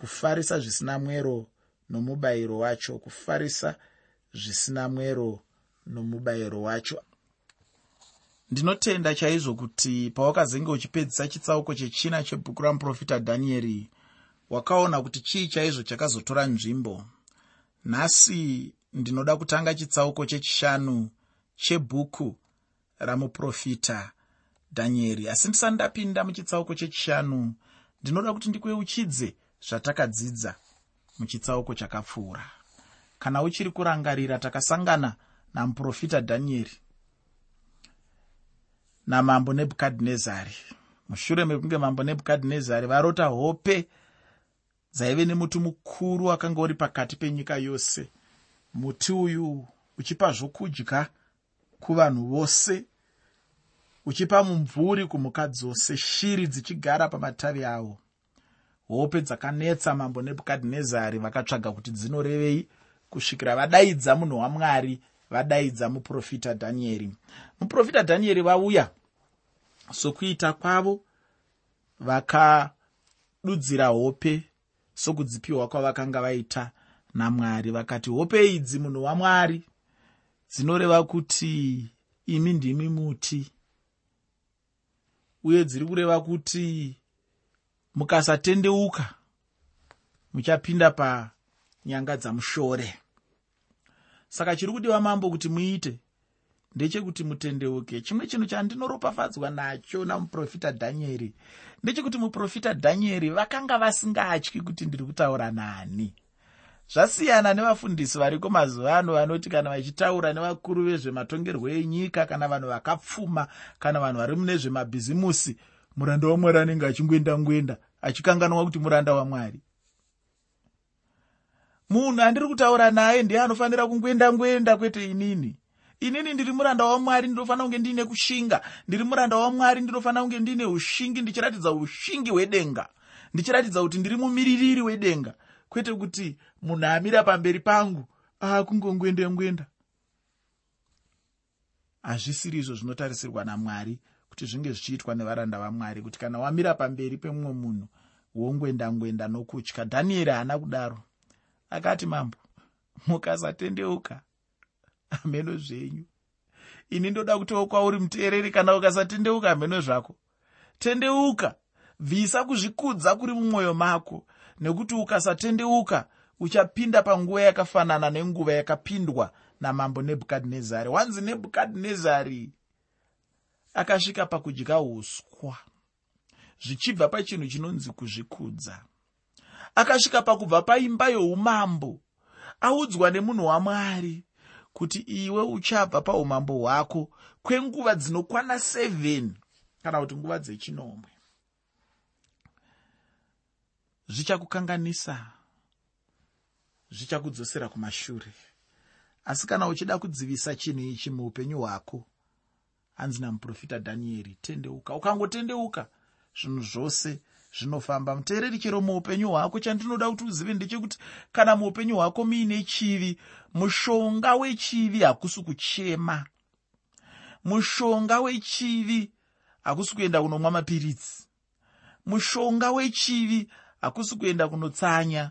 kufarisa zvisina mwero nomubayiro wacho kufarisa zvisina mwero nomubayiro wacho. Ndinotenda chaizvo kuti pawakazenge uchipedzisa chitsauko chechina chebhuku ramuprofita dhanieri wakaona kuti chii chaizvo chakazotora nzvimbo. Nhasi ndinoda kutanga chitsauko chechishanu chebhuku ramuprofita dhanieri asi ndisati ndapinda muchitsauko chechishanu. Ndinoda kuti ndikuyeuchidze zvatakadzidza muchitsauko chakapfuura. Kana uchiri kurangarira takasangana namuprofita dhanieri namambo nebhukadhinezari. Mushure mekunge mambo nebhukadhinezari varota hope dzaive nemuti mukuru wakanga uri pakati penyika yose. Muti uyu uchipa zvokudya kuvanhu vose uchipa mumvuri kumhuka dzose shiri dzichigara pamatavi avo hope dzakanetsa mambo nebhukadhinezari vakatsvaga kuti dzinorevei kusvikira vadaidza munhu wamwari vadaidza muprofita dhanieri. Muprofita dhanieri vauya sokuita kwavo vakadudzira hope sokudzipiwa kwavakanga vaita namwari. Vakati hope idzi munhu wamwari dzinoreva kuti imi ndimi muti uye dziri kureva kuti mukasatendeuka muchapinda panyanga dzamushore. Saka chiri kudiwa mambo kuti muite? Ndechekuti mutendeuke chimwe chinhu chandinoropafadzwa nacho namuprofita dhanieri ndechekuti muprofita dhanieri vakanga vasingatyi kuti ndiri kutaura nani. Zvasiyana nevafundisi variko mazuva ano vanoti kana vachitaura nevakuru vezvematongerwo enyika kana vanhu vakapfuma kana vanhu vari mune zvemabhizimusi muranda wamwari anenge achingoenda ngoenda achikanganwa kuti muranda wamwari. Munhu andiri kutaura naye ndiye anofanira kungoenda ngoenda kwete inini. Inini ndiri muranda wamwari ndinofanira kunge ndiine kushinga. Ndiri muranda wamwari ndinofanira kunge ndiine ushingi ndichiratidza ushingi hwedenga. Ndichiratidza kuti ndiri mumiririri wedenga. Kwete kuti munhu amira pamberi pangu akungongoenda ngoenda hazvisiri izvo zvinotarisirwa namwari kuti zvinge zvichiitwa nevaranda vamwari kuti kana wamira pamberi pemumwe munhu wongoenda ngoenda nokutya. Dhanieri haana kudaro. Akati mambo mukasatendeuka mheno zvenyu. Ini ndoda kutiwo kwauri muteereri kana ukasatendeuka mheno zvako. Tendeuka bvisa kuzvikudza kuri mumwoyo mako nekuti ukasatendeuka uchapinda panguva yakafanana nenguva yakapindwa namambo nebhukadhinezari. Wanzi nebhukadhinezari akasvika pakudya uswa zvichibva pachinhu chinonzi kuzvikudza. Akasvika pakubva paimba youmambo audzwa nemunhu wamwari kuti iwe uchabva paumambo hwako kwenguva dzinokwana 7 kana kuti nguva dzechinomwe. Zvichakukanganisa zvichakudzosera kumashure. Asi kana uchida kudzivisa chinhu ichi muupenyu hwako hanzi namuprofita dhanieri tendeuka. Ukangotendeuka zvinhu zvose zvinofamba. Muteereri chero muupenyu hwako chandinoda kuti uzive ndechekuti kana muupenyu hwako muine chivi mushonga wechivi hakusi kuchema. Mushonga wechivi hakusi kuenda kunomwa mapiritsi. Mushonga wechivi hakusi kuenda kunotsanya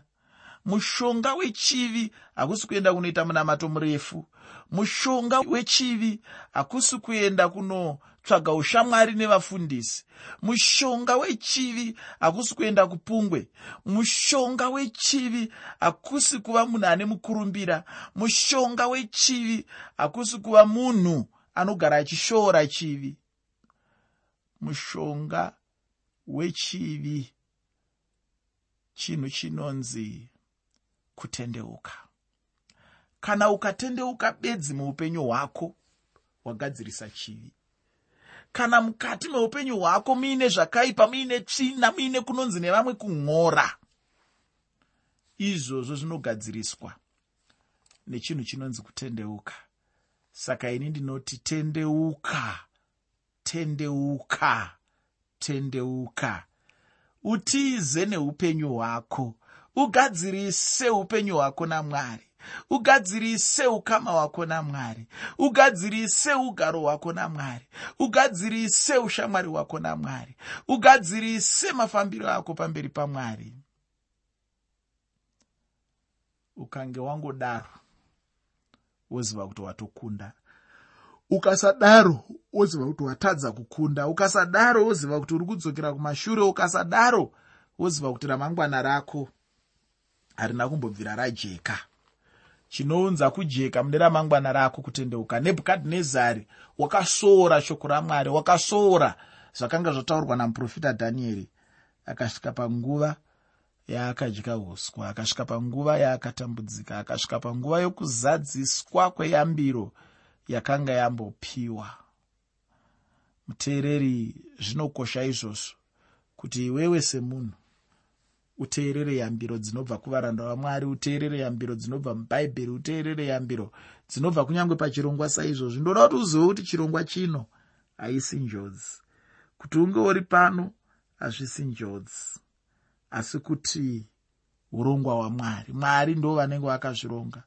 mushonga wechivi hakusi kuenda kunoita munamato murefu. Mushonga wechivi hakusi kuenda kunotsvaga ushamwari nevafundisi. Mushonga wechivi hakusi kuenda kupungwe. Mushonga wechivi hakusi kuva munhu ane mukurumbira. Mushonga wechivi hakusi kuva munhu anogara achishoora chivi. Mushonga wechivi chinhu chinonzi kutendeuka. Kana ukatendeuka bedzi muupenyu hwako wagadzirisa chivi. Kana mukati meupenyu hwako muine zvakaipa muine tsvina muine kunonzi nevamwe kun'ora izvozvo zvinogadziriswa nechinhu chinonzi kutendeuka. Saka ini ndinoti tendeuka tendeuka tendeuka. Utize neupenyu hwako ugadzirise upenyu hwako namwari. Ugadzirise ukama hwako namwari. Ugadzirise ugaro hwako namwari. Ugadzirise ushamwari hwako namwari. Ugadzirise mafambiro ako pamberi pamwari. Ukange wangodaro woziva kuti watokunda. Ukasadaro woziva kuti watadza kukunda. Ukasadaro woziva kuti uri kudzokera kumashure. Ukasadaro woziva kuti ramangwana rako harina kumbobvira rajeka. Chinounza kujeka mune ramangwana rako kutendeuka. Nebhukadhinezari wakasoora shoko ramwari wakasoora zvakanga zvataurwa namuprofita dhanieri. Akasvika panguva yaakadya uswa akasvika panguva yaakatambudzika akasvika panguva yokuzadziswa kweyambiro yakanga yambopiwa. Muteereri zvinokosha izvozvo kuti iwewe semunhu uteerere yambiro dzinobva kuvaranda vamwari uteerere yambiro dzinobva mubhaibheri uteerere yambiro dzinobva kunyange pachirongwa saizvozvi ndoda kuti uzive kuti chirongwa chino haisi njodzi. Kuti unge uri pano hazvisi njodzi. Asi kuti urongwa hwamwari. Mwari ndo vanenge vakazvironga.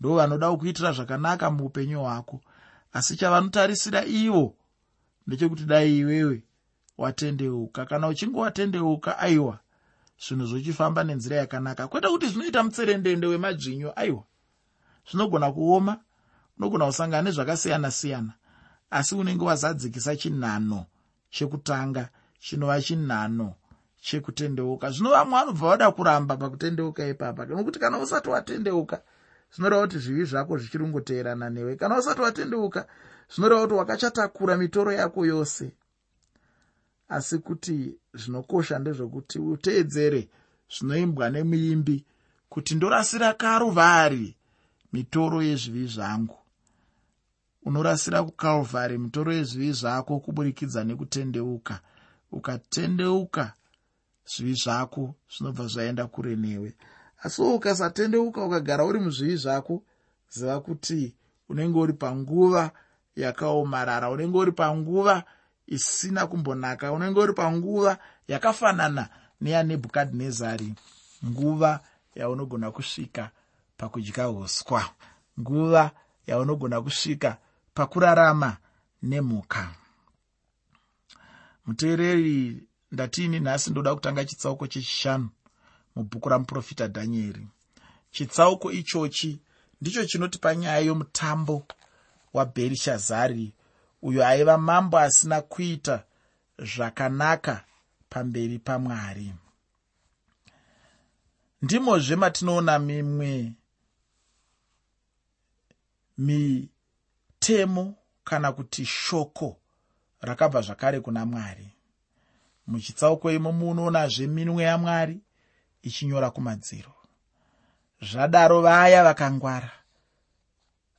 Ndo vanoda kukuitira zvakanaka muupenyu hwako. Asi chavanotarisira ivo ndechekuti dai iwewe watendeuka. Kana uchinge watendeuka aiwa zvinhu zvochifamba nenzira yakanaka. Kwete kuti zvinoita mutserendende wemadzvinyu aiwa. Zvinogona kuoma unogona kusangana nezvakasiyana-siyana asi unenge wazadzikisa chinhano chekutanga chinova chinhano chekutendeuka. Zvino vamwe vanobva vada kuramba pakutendeuka ipapa nokuti kana usati watendeuka zvinoreva kuti zvivi zvako zvichiri kungoteerana newe. Kana usati watendeuka zvinoreva kuti wakachatakura mitoro yako yose asi kuti zvinokosha ndezvokuti uteedzere zvinoimbwa nemuimbi kuti ndorasira karuvari mitoro yezvivi zvangu. Unorasira kukalvhari mitoro yezvivi zvako kuburikidza nekutendeuka. Ukatendeuka zvivi zvako zvinobva zvaenda kure newe. Asi ukasatendeuka ukagara uri muzvivi zvako ziva kuti unenge uri panguva yakaomarara unenge uri panguva isina kumbonaka. Unenge uri panguva yakafanana neyanebhukadhinezari nguva yaunogona kusvika pakudya uswa nguva yaunogona kusvika pakurarama nemhuka. Muteereri ndatiini nhasi ndoda kutanga chitsauko chechishanu mubhuku ramuprofita dhanieri. Chitsauko ichochi ndicho chinotipa nyaya yomutambo wabherishazari uyo aiva mambo asina kuita zvakanaka pamberi pamwari. Ndimozve matinoona mimwe mitemo kana kuti shoko rakabva zvakare kuna mwari. Muchitsauko imo munoonazve minwe yamwari ichinyora kumadziro. Zvadaro vaya vakangwara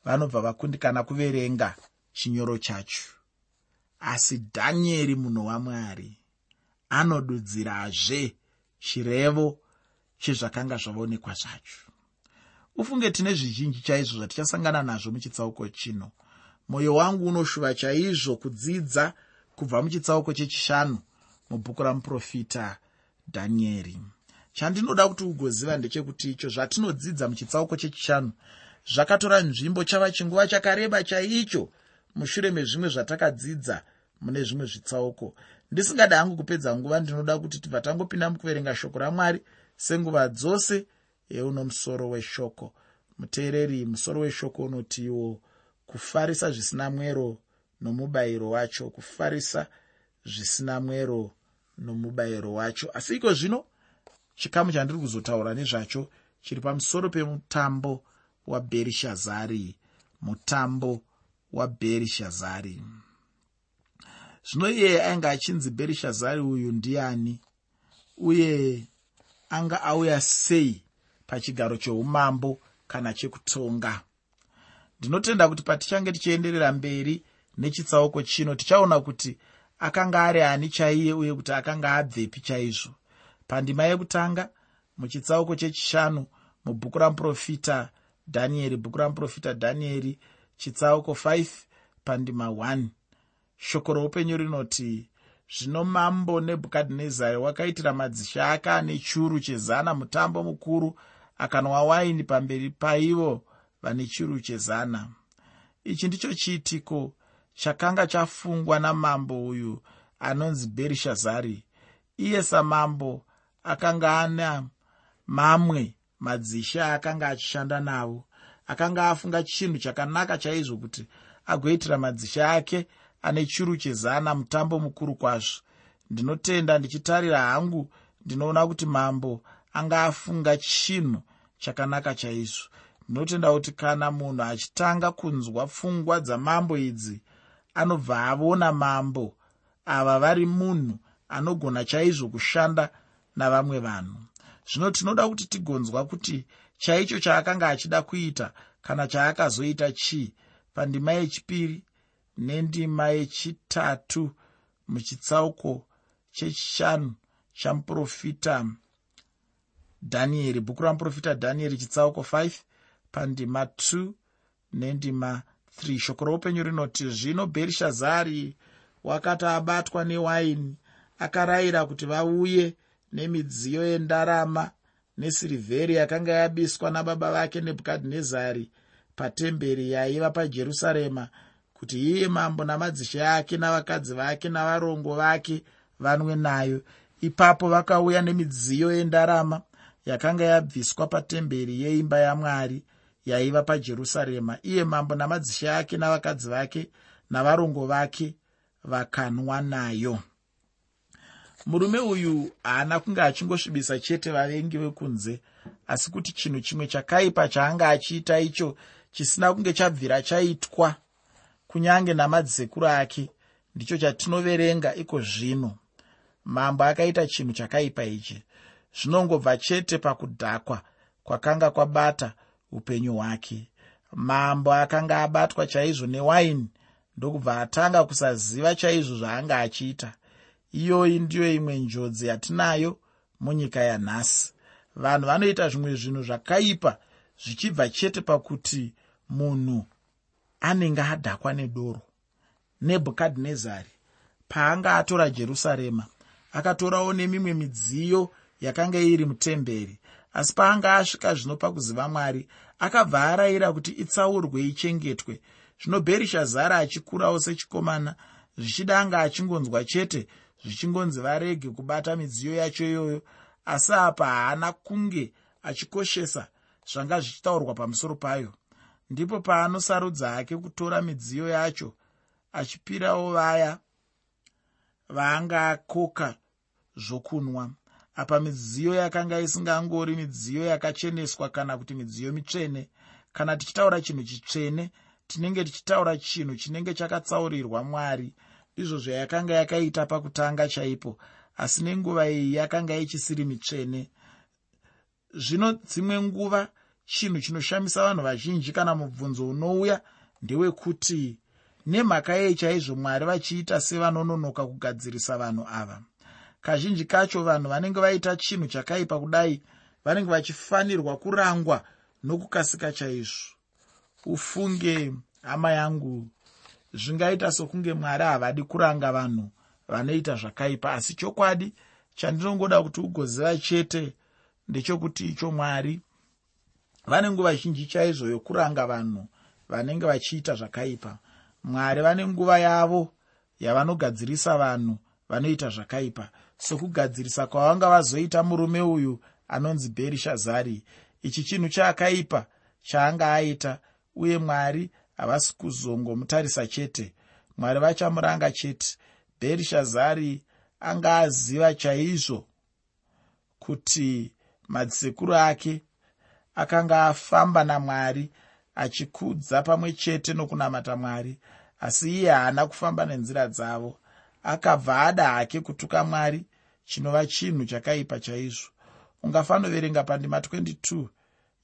vanobva vakundikana kuverenga chinyoro chacho. Asi dhanieri munhu wamwari anodudzirazve chirevo chezvakanga zvavaonekwa zvacho. Ufunge tine zvizhinji chaizvo zvatichasangana nazvo muchitsauko chino. Mwoyo wangu unoshuva chaizvo kudzidza kubva muchitsauko chechishanu mubhuku ramuprofita dhanieri. Chandinoda kuti ugoziva ndechekuti icho zvatinodzidza muchitsauko chechishanu zvakatora nzvimbo chava chinguva chakareba chaicho mushure mezvimwe zvatakadzidza mune zvimwe zvitsauko ndisingada hangu kupedza nguva ndinoda kuti tibva tangopinda mukuverenga shoko ramwari senguva dzose yeuno musoro weshoko. Muteereri musoro weshoko unotiwo kufarisa zvisina mwero nomubayiro wacho kufarisa zvisina mwero nomubayiro wacho. Asi iko zvino chikamu chandiri kuzotaura nezvacho chiri pamusoro pemutambo wabherishazari mutambo wabherishazari zvino iyeye ainge achinzi bherishazari uyu ndiani? Uye anga auya sei pachigaro cheumambo kana chekutonga? Ndinotenda kuti patichange tichienderera mberi nechitsauko chino tichaona kuti akanga ari ani chaiye uye kuti akanga abvepi chaizvo. Pandima yekutanga muchitsauko chechishanu mubhuku ramuprofita dhanieri bhuku ramuprofita dhanieri chitsauko 5 pandima 1 shoko roupenyu rinoti zvino mambo nebhukadhinezari wakaitira madzisha ake ane churu chezana mutambo mukuru akanwa waini pamberi paivo vane churu chezana. Ichi ndicho chiitiko chakanga chafungwa namambo uyu anonzi bherishazari iye samambo akanga ana mamwe madzishe aakanga achishanda navo akanga afunga chinhu chakanaka chaizvo kuti agoitira madzishe ake ane chiru chezana mutambo mukuru kwazvo. Ndinotenda ndichitarira hangu ndinoona kuti mambo anga afunga chinhu chakanaka chaizvo. Ndinotenda kuti kana munhu achitanga kunzwa pfungwa dzamambo idzi anobva avona mambo ava vari munhu anogona chaizvo kushanda navamwe vanhu. Zvino tinoda kuti tigonzwa kuti chaicho chaakanga achida kuita kana chaakazoita chii? Pandima yechipiri nendima yechitatu muchitsauko chechishanu chamuprofita dhanieri bhuku ramuprofita dhanieri chitsauko 5 pandima 2 nendima 3 shoko roupenyu rinoti zvino bherishazari wakati abatwa newaini akarayira kuti vauye nemidziyo yendarama nesirivheri yakanga yabiswa nababa vake nebhukadhinezari patemberi yaiva pajerusarema kuti iye mambo namadzishe ake navakadzi vake navarongo vake vanwe nayo. Ipapo vakauya nemidziyo yendarama yakanga yabviswa patemberi yeimba yamwari yaiva pajerusarema. Iye mambo namadzishe ake navakadzi vake navarongo vake vakanwa nayo murume uyu haana kunge achingosvibisa chete vavengi vekunze asi kuti chinhu chimwe chakaipa chaanga achiita icho chisina kunge chabvira chaitwa. Kunyange namadzekuru ake ndicho chatinoverenga iko zvino. Mambo akaita chinhu chakaipa ichi. Zvinongobva chete pakudhakwa kwakanga kwabata upenyu hwake. Mambo akanga abatwa chaizvo newaini ndokubva atanga kusaziva chaizvo zvaanga achiita iyoyi ndiyo imwe njodzi yatinayo munyika yanhasi. Vanhu vanoita zvimwe zvinhu zvakaipa zvichibva chete pakuti munhu anenge adhakwa nedoro. Nebhukadhinezari paanga atora jerusarema akatorawo nemimwe midziyo yakanga iri mutemberi. Asi paanga asvika zvino pakuziva mwari akabva arayira kuti itsaurwe ichengetwe. Zvino bherishazara achikurawo sechikomana zvichida anga achingonzwa chete zvichingonzi varege kubata midziyo yacho iyoyo asi apa haana kunge achikoshesa zvanga zvichitaurwa pamusoro payo. Ndipo paanosarudza hake kutora midziyo yacho achipirawo vaya vaanga akoka zvokunwa. Apa midziyo yakanga isingangori midziyo yakacheneswa kana kuti midziyo mitsvene. Kana tichitaura chinhu chitsvene tinenge tichitaura chinhu chinenge chakatsaurirwa mwari izvo zvayakanga yakaita pakutanga chaipo asi nenguva iyi yakanga ichisiri mitsvene. Zvino dzimwe nguva chinhu chinoshamisa vanhu vazhinji kana mubvunzo unouya ndewekuti nemhaka yei chaizvo mwari vachiita sevanononoka kugadzirisa vanhu ava. Kazhinji kacho vanhu vanenge vaita chinhu chakaipa kudai vanenge vachifanirwa kurangwa nokukasika chaizvo. Ufunge hama yangu zvingaita sokunge mwari havadi kuranga vanhu vanoita zvakaipa asi chokwadi chandinongoda kuti ugoziva chete ndechokuti icho mwari vane nguva zhinji chaizvo yokuranga vanhu vanenge vachiita zvakaipa. Mwari vane nguva yavo yavanogadzirisa vanhu vanoita zvakaipa. Sokugadzirisa kwavanga vazoita murume uyu anonzi bherishazari ichi chinhu chaakaipa chaanga aita uye mwari havasi kuzongomutarisa chete. Mwari vachamuranga chete. Bherishazari anga aziva chaizvo kuti madzisekuru ake akanga afamba namwari achikudza pamwe chete nokunamata mwari asi iye haana kufamba nenzira dzavo. Akabva ada hake kutuka mwari chinova chinhu chakaipa chaizvo. Ungafanoverenga pandima 22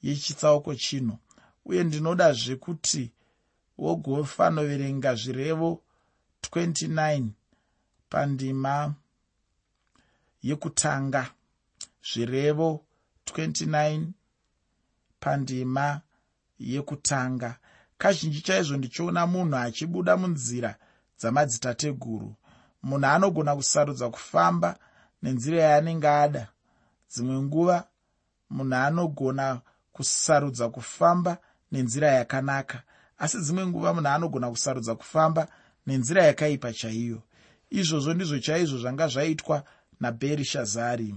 yechitsauko chino uye ndinodazve kuti wogofanoverenga zvirevo 29 pandima yekutanga. Zvirevo 29 pandima yekutanga. Kazhinji chaizvo ndichiona munhu achibuda munzira dzamadzitateguru. Munhu anogona kusarudza kufamba nenzira yaanenge ada. Dzimwe nguva munhu anogona kusarudza kufamba nenzira yakanaka asi dzimwe nguva munhu anogona kusarudza kufamba nenzira yakaipa chaiyo. Izvozvo ndizvo chaizvo zvanga zvaitwa nabherishazari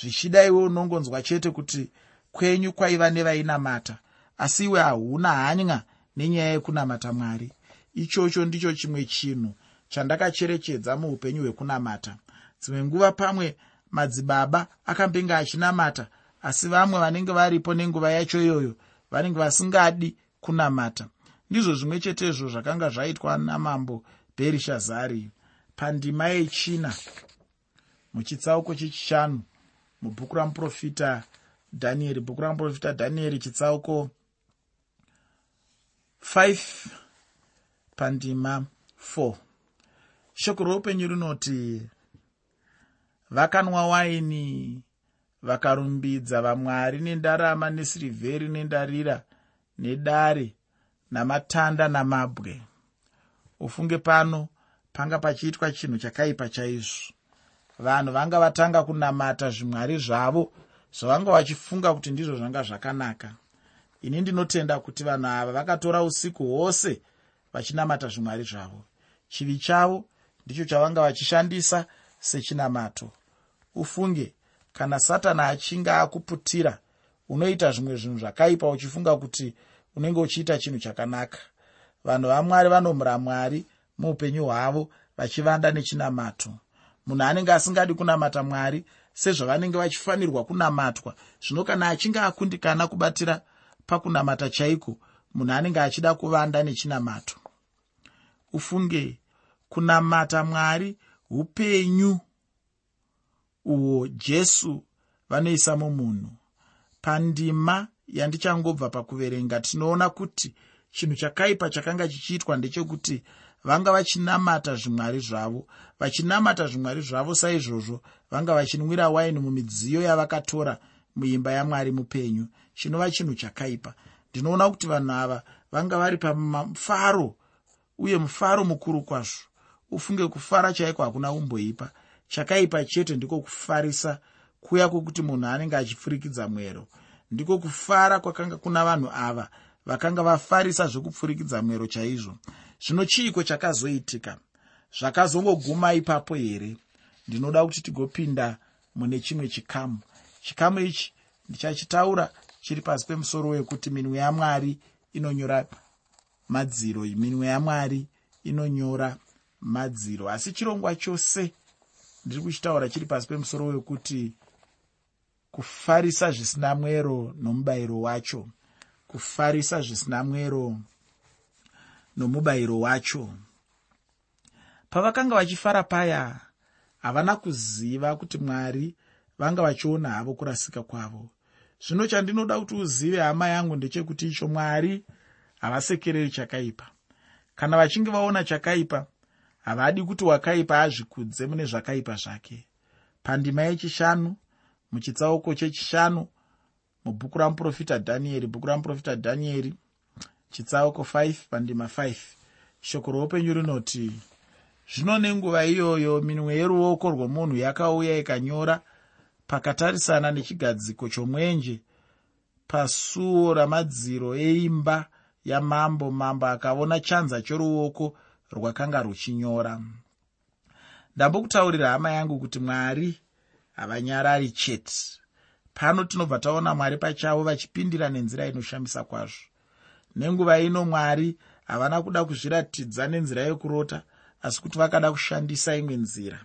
zvichida iwe unongonzwa chete kuti kwenyu kwaiva nevainamata asi iwe hauna hanya nenyaya yekunamata mwari. Ichocho ndicho chimwe chinhu chandakacherechedza muupenyu hwekunamata. Dzimwe nguva pamwe madzibaba akambenge achinamata asi vamwe vanenge varipo nenguva yacho iyoyo vanenge vasingadi kunamata ndizvo zvimwe chetezvo zvakanga zvaitwa namambo bherishazari pandima yechina. Muchitsauko chechishanu mubhuku ramuprofita dhanieri bhuku ramuprofita dhanieri chitsauko 5 pandima 4 shoko roupenyu rinoti vakanwa waini vakarumbidza vamwari nendarama nesirivheri nendarira nedare namatanda namabwe. Ufunge pano panga pachiitwa chinhu chakaipa chaizvo. Vanhu vanga vatanga kunamata zvimwari zvavo zvavanga vachifunga kuti ndizvo zvanga zvakanaka. Ini ndinotenda kuti vanhu ava vakatora usiku hwose vachinamata zvimwari zvavo. Chivi chavo ndicho chavanga vachishandisa sechinamato. Ufunge kana satani achinge akuputira unoita zvimwe zvinhu zvakaipa uchifunga kuti unenge uchiita chinhu chakanaka. Vanhu vamwari vanomhura mwari muupenyu hwavo vachivanda nechinamato. Munhu anenge asingadi kunamata mwari sezvavanenge vachifanirwa kunamatwa zvino kana achinge akundikana kubatira pakunamata chaiko munhu anenge achida kuvanda nechinamato. Ufunge kunamata mwari upenyu uhwo jesu vanoisa mumunhu. Pandima yandichangobva pakuverenga tinoona kuti chinhu chakaipa chakanga chichiitwa ndechekuti vanga vachinamata zvimwari zvavo. Vachinamata zvimwari zvavo saizvozvo vanga vachinwira waini mumidziyo yavakatora muimba yamwari mupenyu. Chinova chinhu chakaipa. Ndinoona kuti vanhu ava vanga vari pamufaro uye mufaro mukuru kwazvo. Ufunge kufara chaiko hakuna umboipa chakaipa chete ndiko kufarisa kuya kwokuti munhu anenge achipfurikidza mwero ndiko kufara kwakanga kuna vanhu ava vakanga vafarisa zvekupfurikidza mwero chaizvo. Zvino chiiko chakazoitika? Zvakazongoguma ipapo here? Ndinoda kuti tigopinda mune chimwe chikamu. Chikamu ichi ndichachitaura chiri pasi pemusoro wekuti minwe yamwari inonyora madziro minwe yamwari inonyora madziro. Asi chirongwa chose ndiri kuchitaura chiri pasi pemusoro wekuti kufarisa zvisina mwero nomubayiro wacho. Kufarisa zvisina mwero nomubayiro wacho. Pavakanga vachifara paya havana kuziva kuti mwari vanga vachiona havo kurasika kwavo. Zvino chandinoda kuti uzive hama yangu ndechekuti icho mwari havasekereri chakaipa. Kana vachinge vaona chakaipa havadi kuti wakaipa azvikudze mune zvakaipa zvake. Pandima yechishanu muchitsauko chechishanu mubhuku ramuprofita dhanieri bhuku ramuprofita dhanieri chitsauko 5 pandima 5 shoko roupenyu rinoti zvino nenguva iyoyo minwe yeruoko rwomunhu yakauya ikanyora pakatarisana nechigadziko chomwenje pasuo ramadziro eimba yamambo mambo akaona chanza choruoko rwakanga ruchinyora. Ndambokutaurira hama yangu kuti mwari havanyarari chete. Pano tinobva taona mwari pachavo vachipindira nenzira inoshamisa kwazvo. Nenguva ino mwari havana kuda kuzviratidza nenzira yekurota asi kuti vakada kushandisa imwe nzira.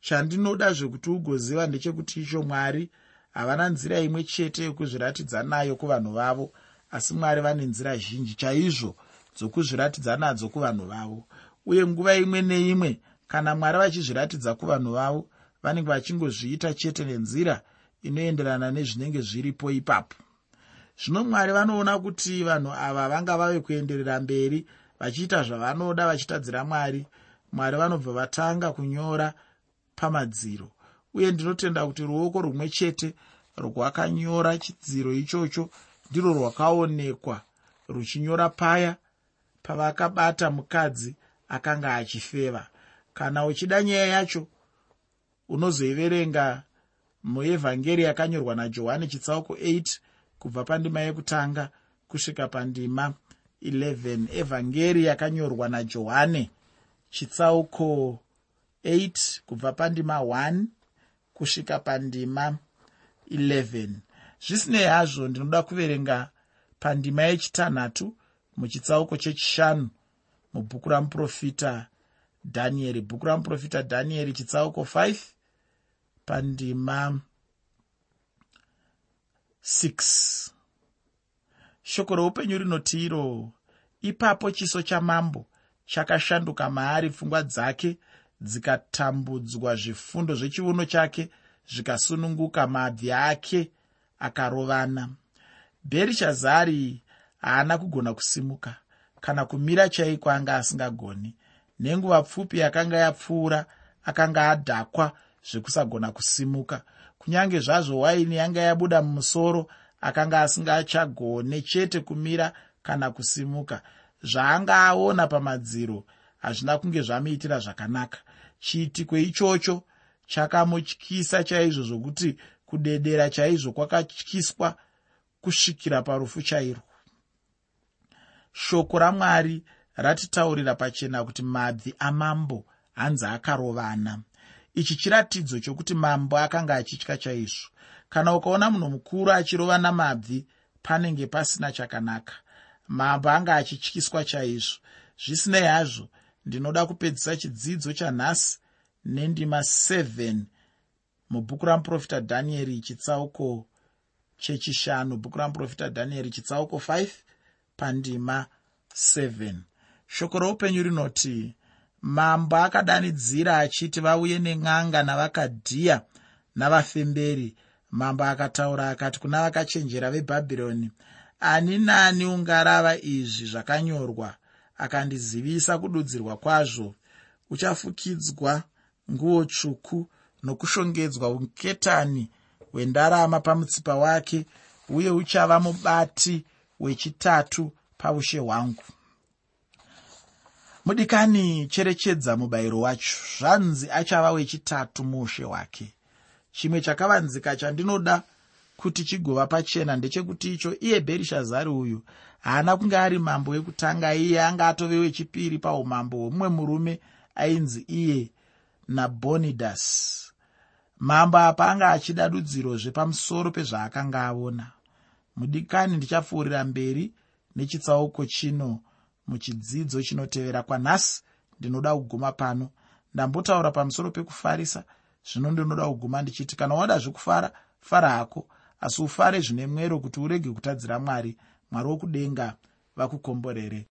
Chandinoda zvekuti ugoziva ndechekuti icho mwari havana nzira imwe chete yekuzviratidza nayo kuvanhu vavo asi mwari vane nzira zhinji. Chaizvo dzokuzviratidza nadzo kuvanhu vavo. Uye nguva imwe neimwe kana mwari vachizviratidza kuvanhu vavo vanenge vachingozviita chete nenzira inoenderana nezvinenge zviripo ipapo. Zvino mwari vanoona kuti vanhu ava vanga vave kuenderera mberi vachiita zvavanoda vachitadzira mwari. Mwari vanobva vatanga kunyora pamadziro. Uye ndinotenda kuti ruoko rumwe chete rwakanyora chidziro ichocho ndirwo rwakaonekwa ruchinyora paya pavakabata mukadzi akanga achifeva. Kana uchida nyaya yacho unozoiverenga muevhangeri yakanyorwa najohani chitsauko 8 kubva pandima yekutanga kusvika pandima 11 evhangeri yakanyorwa najohane chitsauko 8 kubva pandima 1 kusvika pandima 11 zvisinei hazvo ndinoda kuverenga pandima yechitanhatu muchitsauko chechishanu mubhuku ramuprofita dhanieri bhuku ramuprofita dhanieri chitsauko 5 pandima 6 shoko roupenyu rinoti iro ipapo chiso chamambo chakashanduka maari pfungwa dzake dzikatambudzwa zvifundo zvechiuno chake zvikasununguka mabvi ake akarovana. Bherishazari haana kugona kusimuka kana kumira chaiko anga asingagoni. Nenguva pfupi yakanga yapfuura akanga adhakwa zvekusagona kusimuka. Kunyange zvazvo waini yanga yabuda mumusoro akanga asingachagone chete kumira kana kusimuka. Zvaanga aona pamadziro hazvina kunge zvamuitira zvakanaka. Chiitiko ichocho? Chakamutyisa chaizvo zvokuti kudedera chaizvo kwakatyiswa kusvikira parufu chairwo shoko ramwari ratitaurira pachena kuti mabvi amambo hanzi akarovana ichi chiratidzo chokuti mambo akanga achitya chaizvo. Kana ukaona munhu mukuru achirovana mabvi panenge pasina chakanaka. Mambo anga achityiswa chaizvo. Zvisinei hazvo ndinoda kupedzisa chidzidzo chanhasi nendima 7 mubhuku ramuprofita dhanieri chitsauko chechishanu. Bhuku ramuprofita dhanieri chitsauko 5 pandima 7 shoko roupenyu rinoti mambo akadanidzira achiti vauye nen'anga navakadhiya navafemberi. Mambo akataura akati kuna vakachenjera vebhabhironi ani naani ungarava izvi zvakanyorwa? Akandizivisa kududzirwa kwazvo. Uchafukidzwa nguo tsvuku nokushongedzwa uketani hwendarama pamutsipa wake uye uchava mubati wechitatu paushe hwangu mudikani cherechedza mubayiro wacho. Zvanzi achava wechitatu muushe hwake chimwe chakavanzika chandinoda kuti chigova pachena ndechekuti icho iye bherishazari uyu haana kunge ari mambo wekutanga. Iye anga atove wechipiri paumambo hwemumwe murume ainzi iye nabhonidhasi mambo apa anga achida dudziro zvepamusoro pezvaakanga aona. Mudikani ndichapfuurira mberi nechitsauko chino muchidzidzo chinotevera kwanhasi ndinoda kuguma pano. Ndambotaura pamusoro pekufarisa zvino ndinoda kuguma ndichiti kana wada zvekufara fara hako. Asi ufare zvine mwero kuti urege kutadzira mwari mwari wokudenga vakukomborere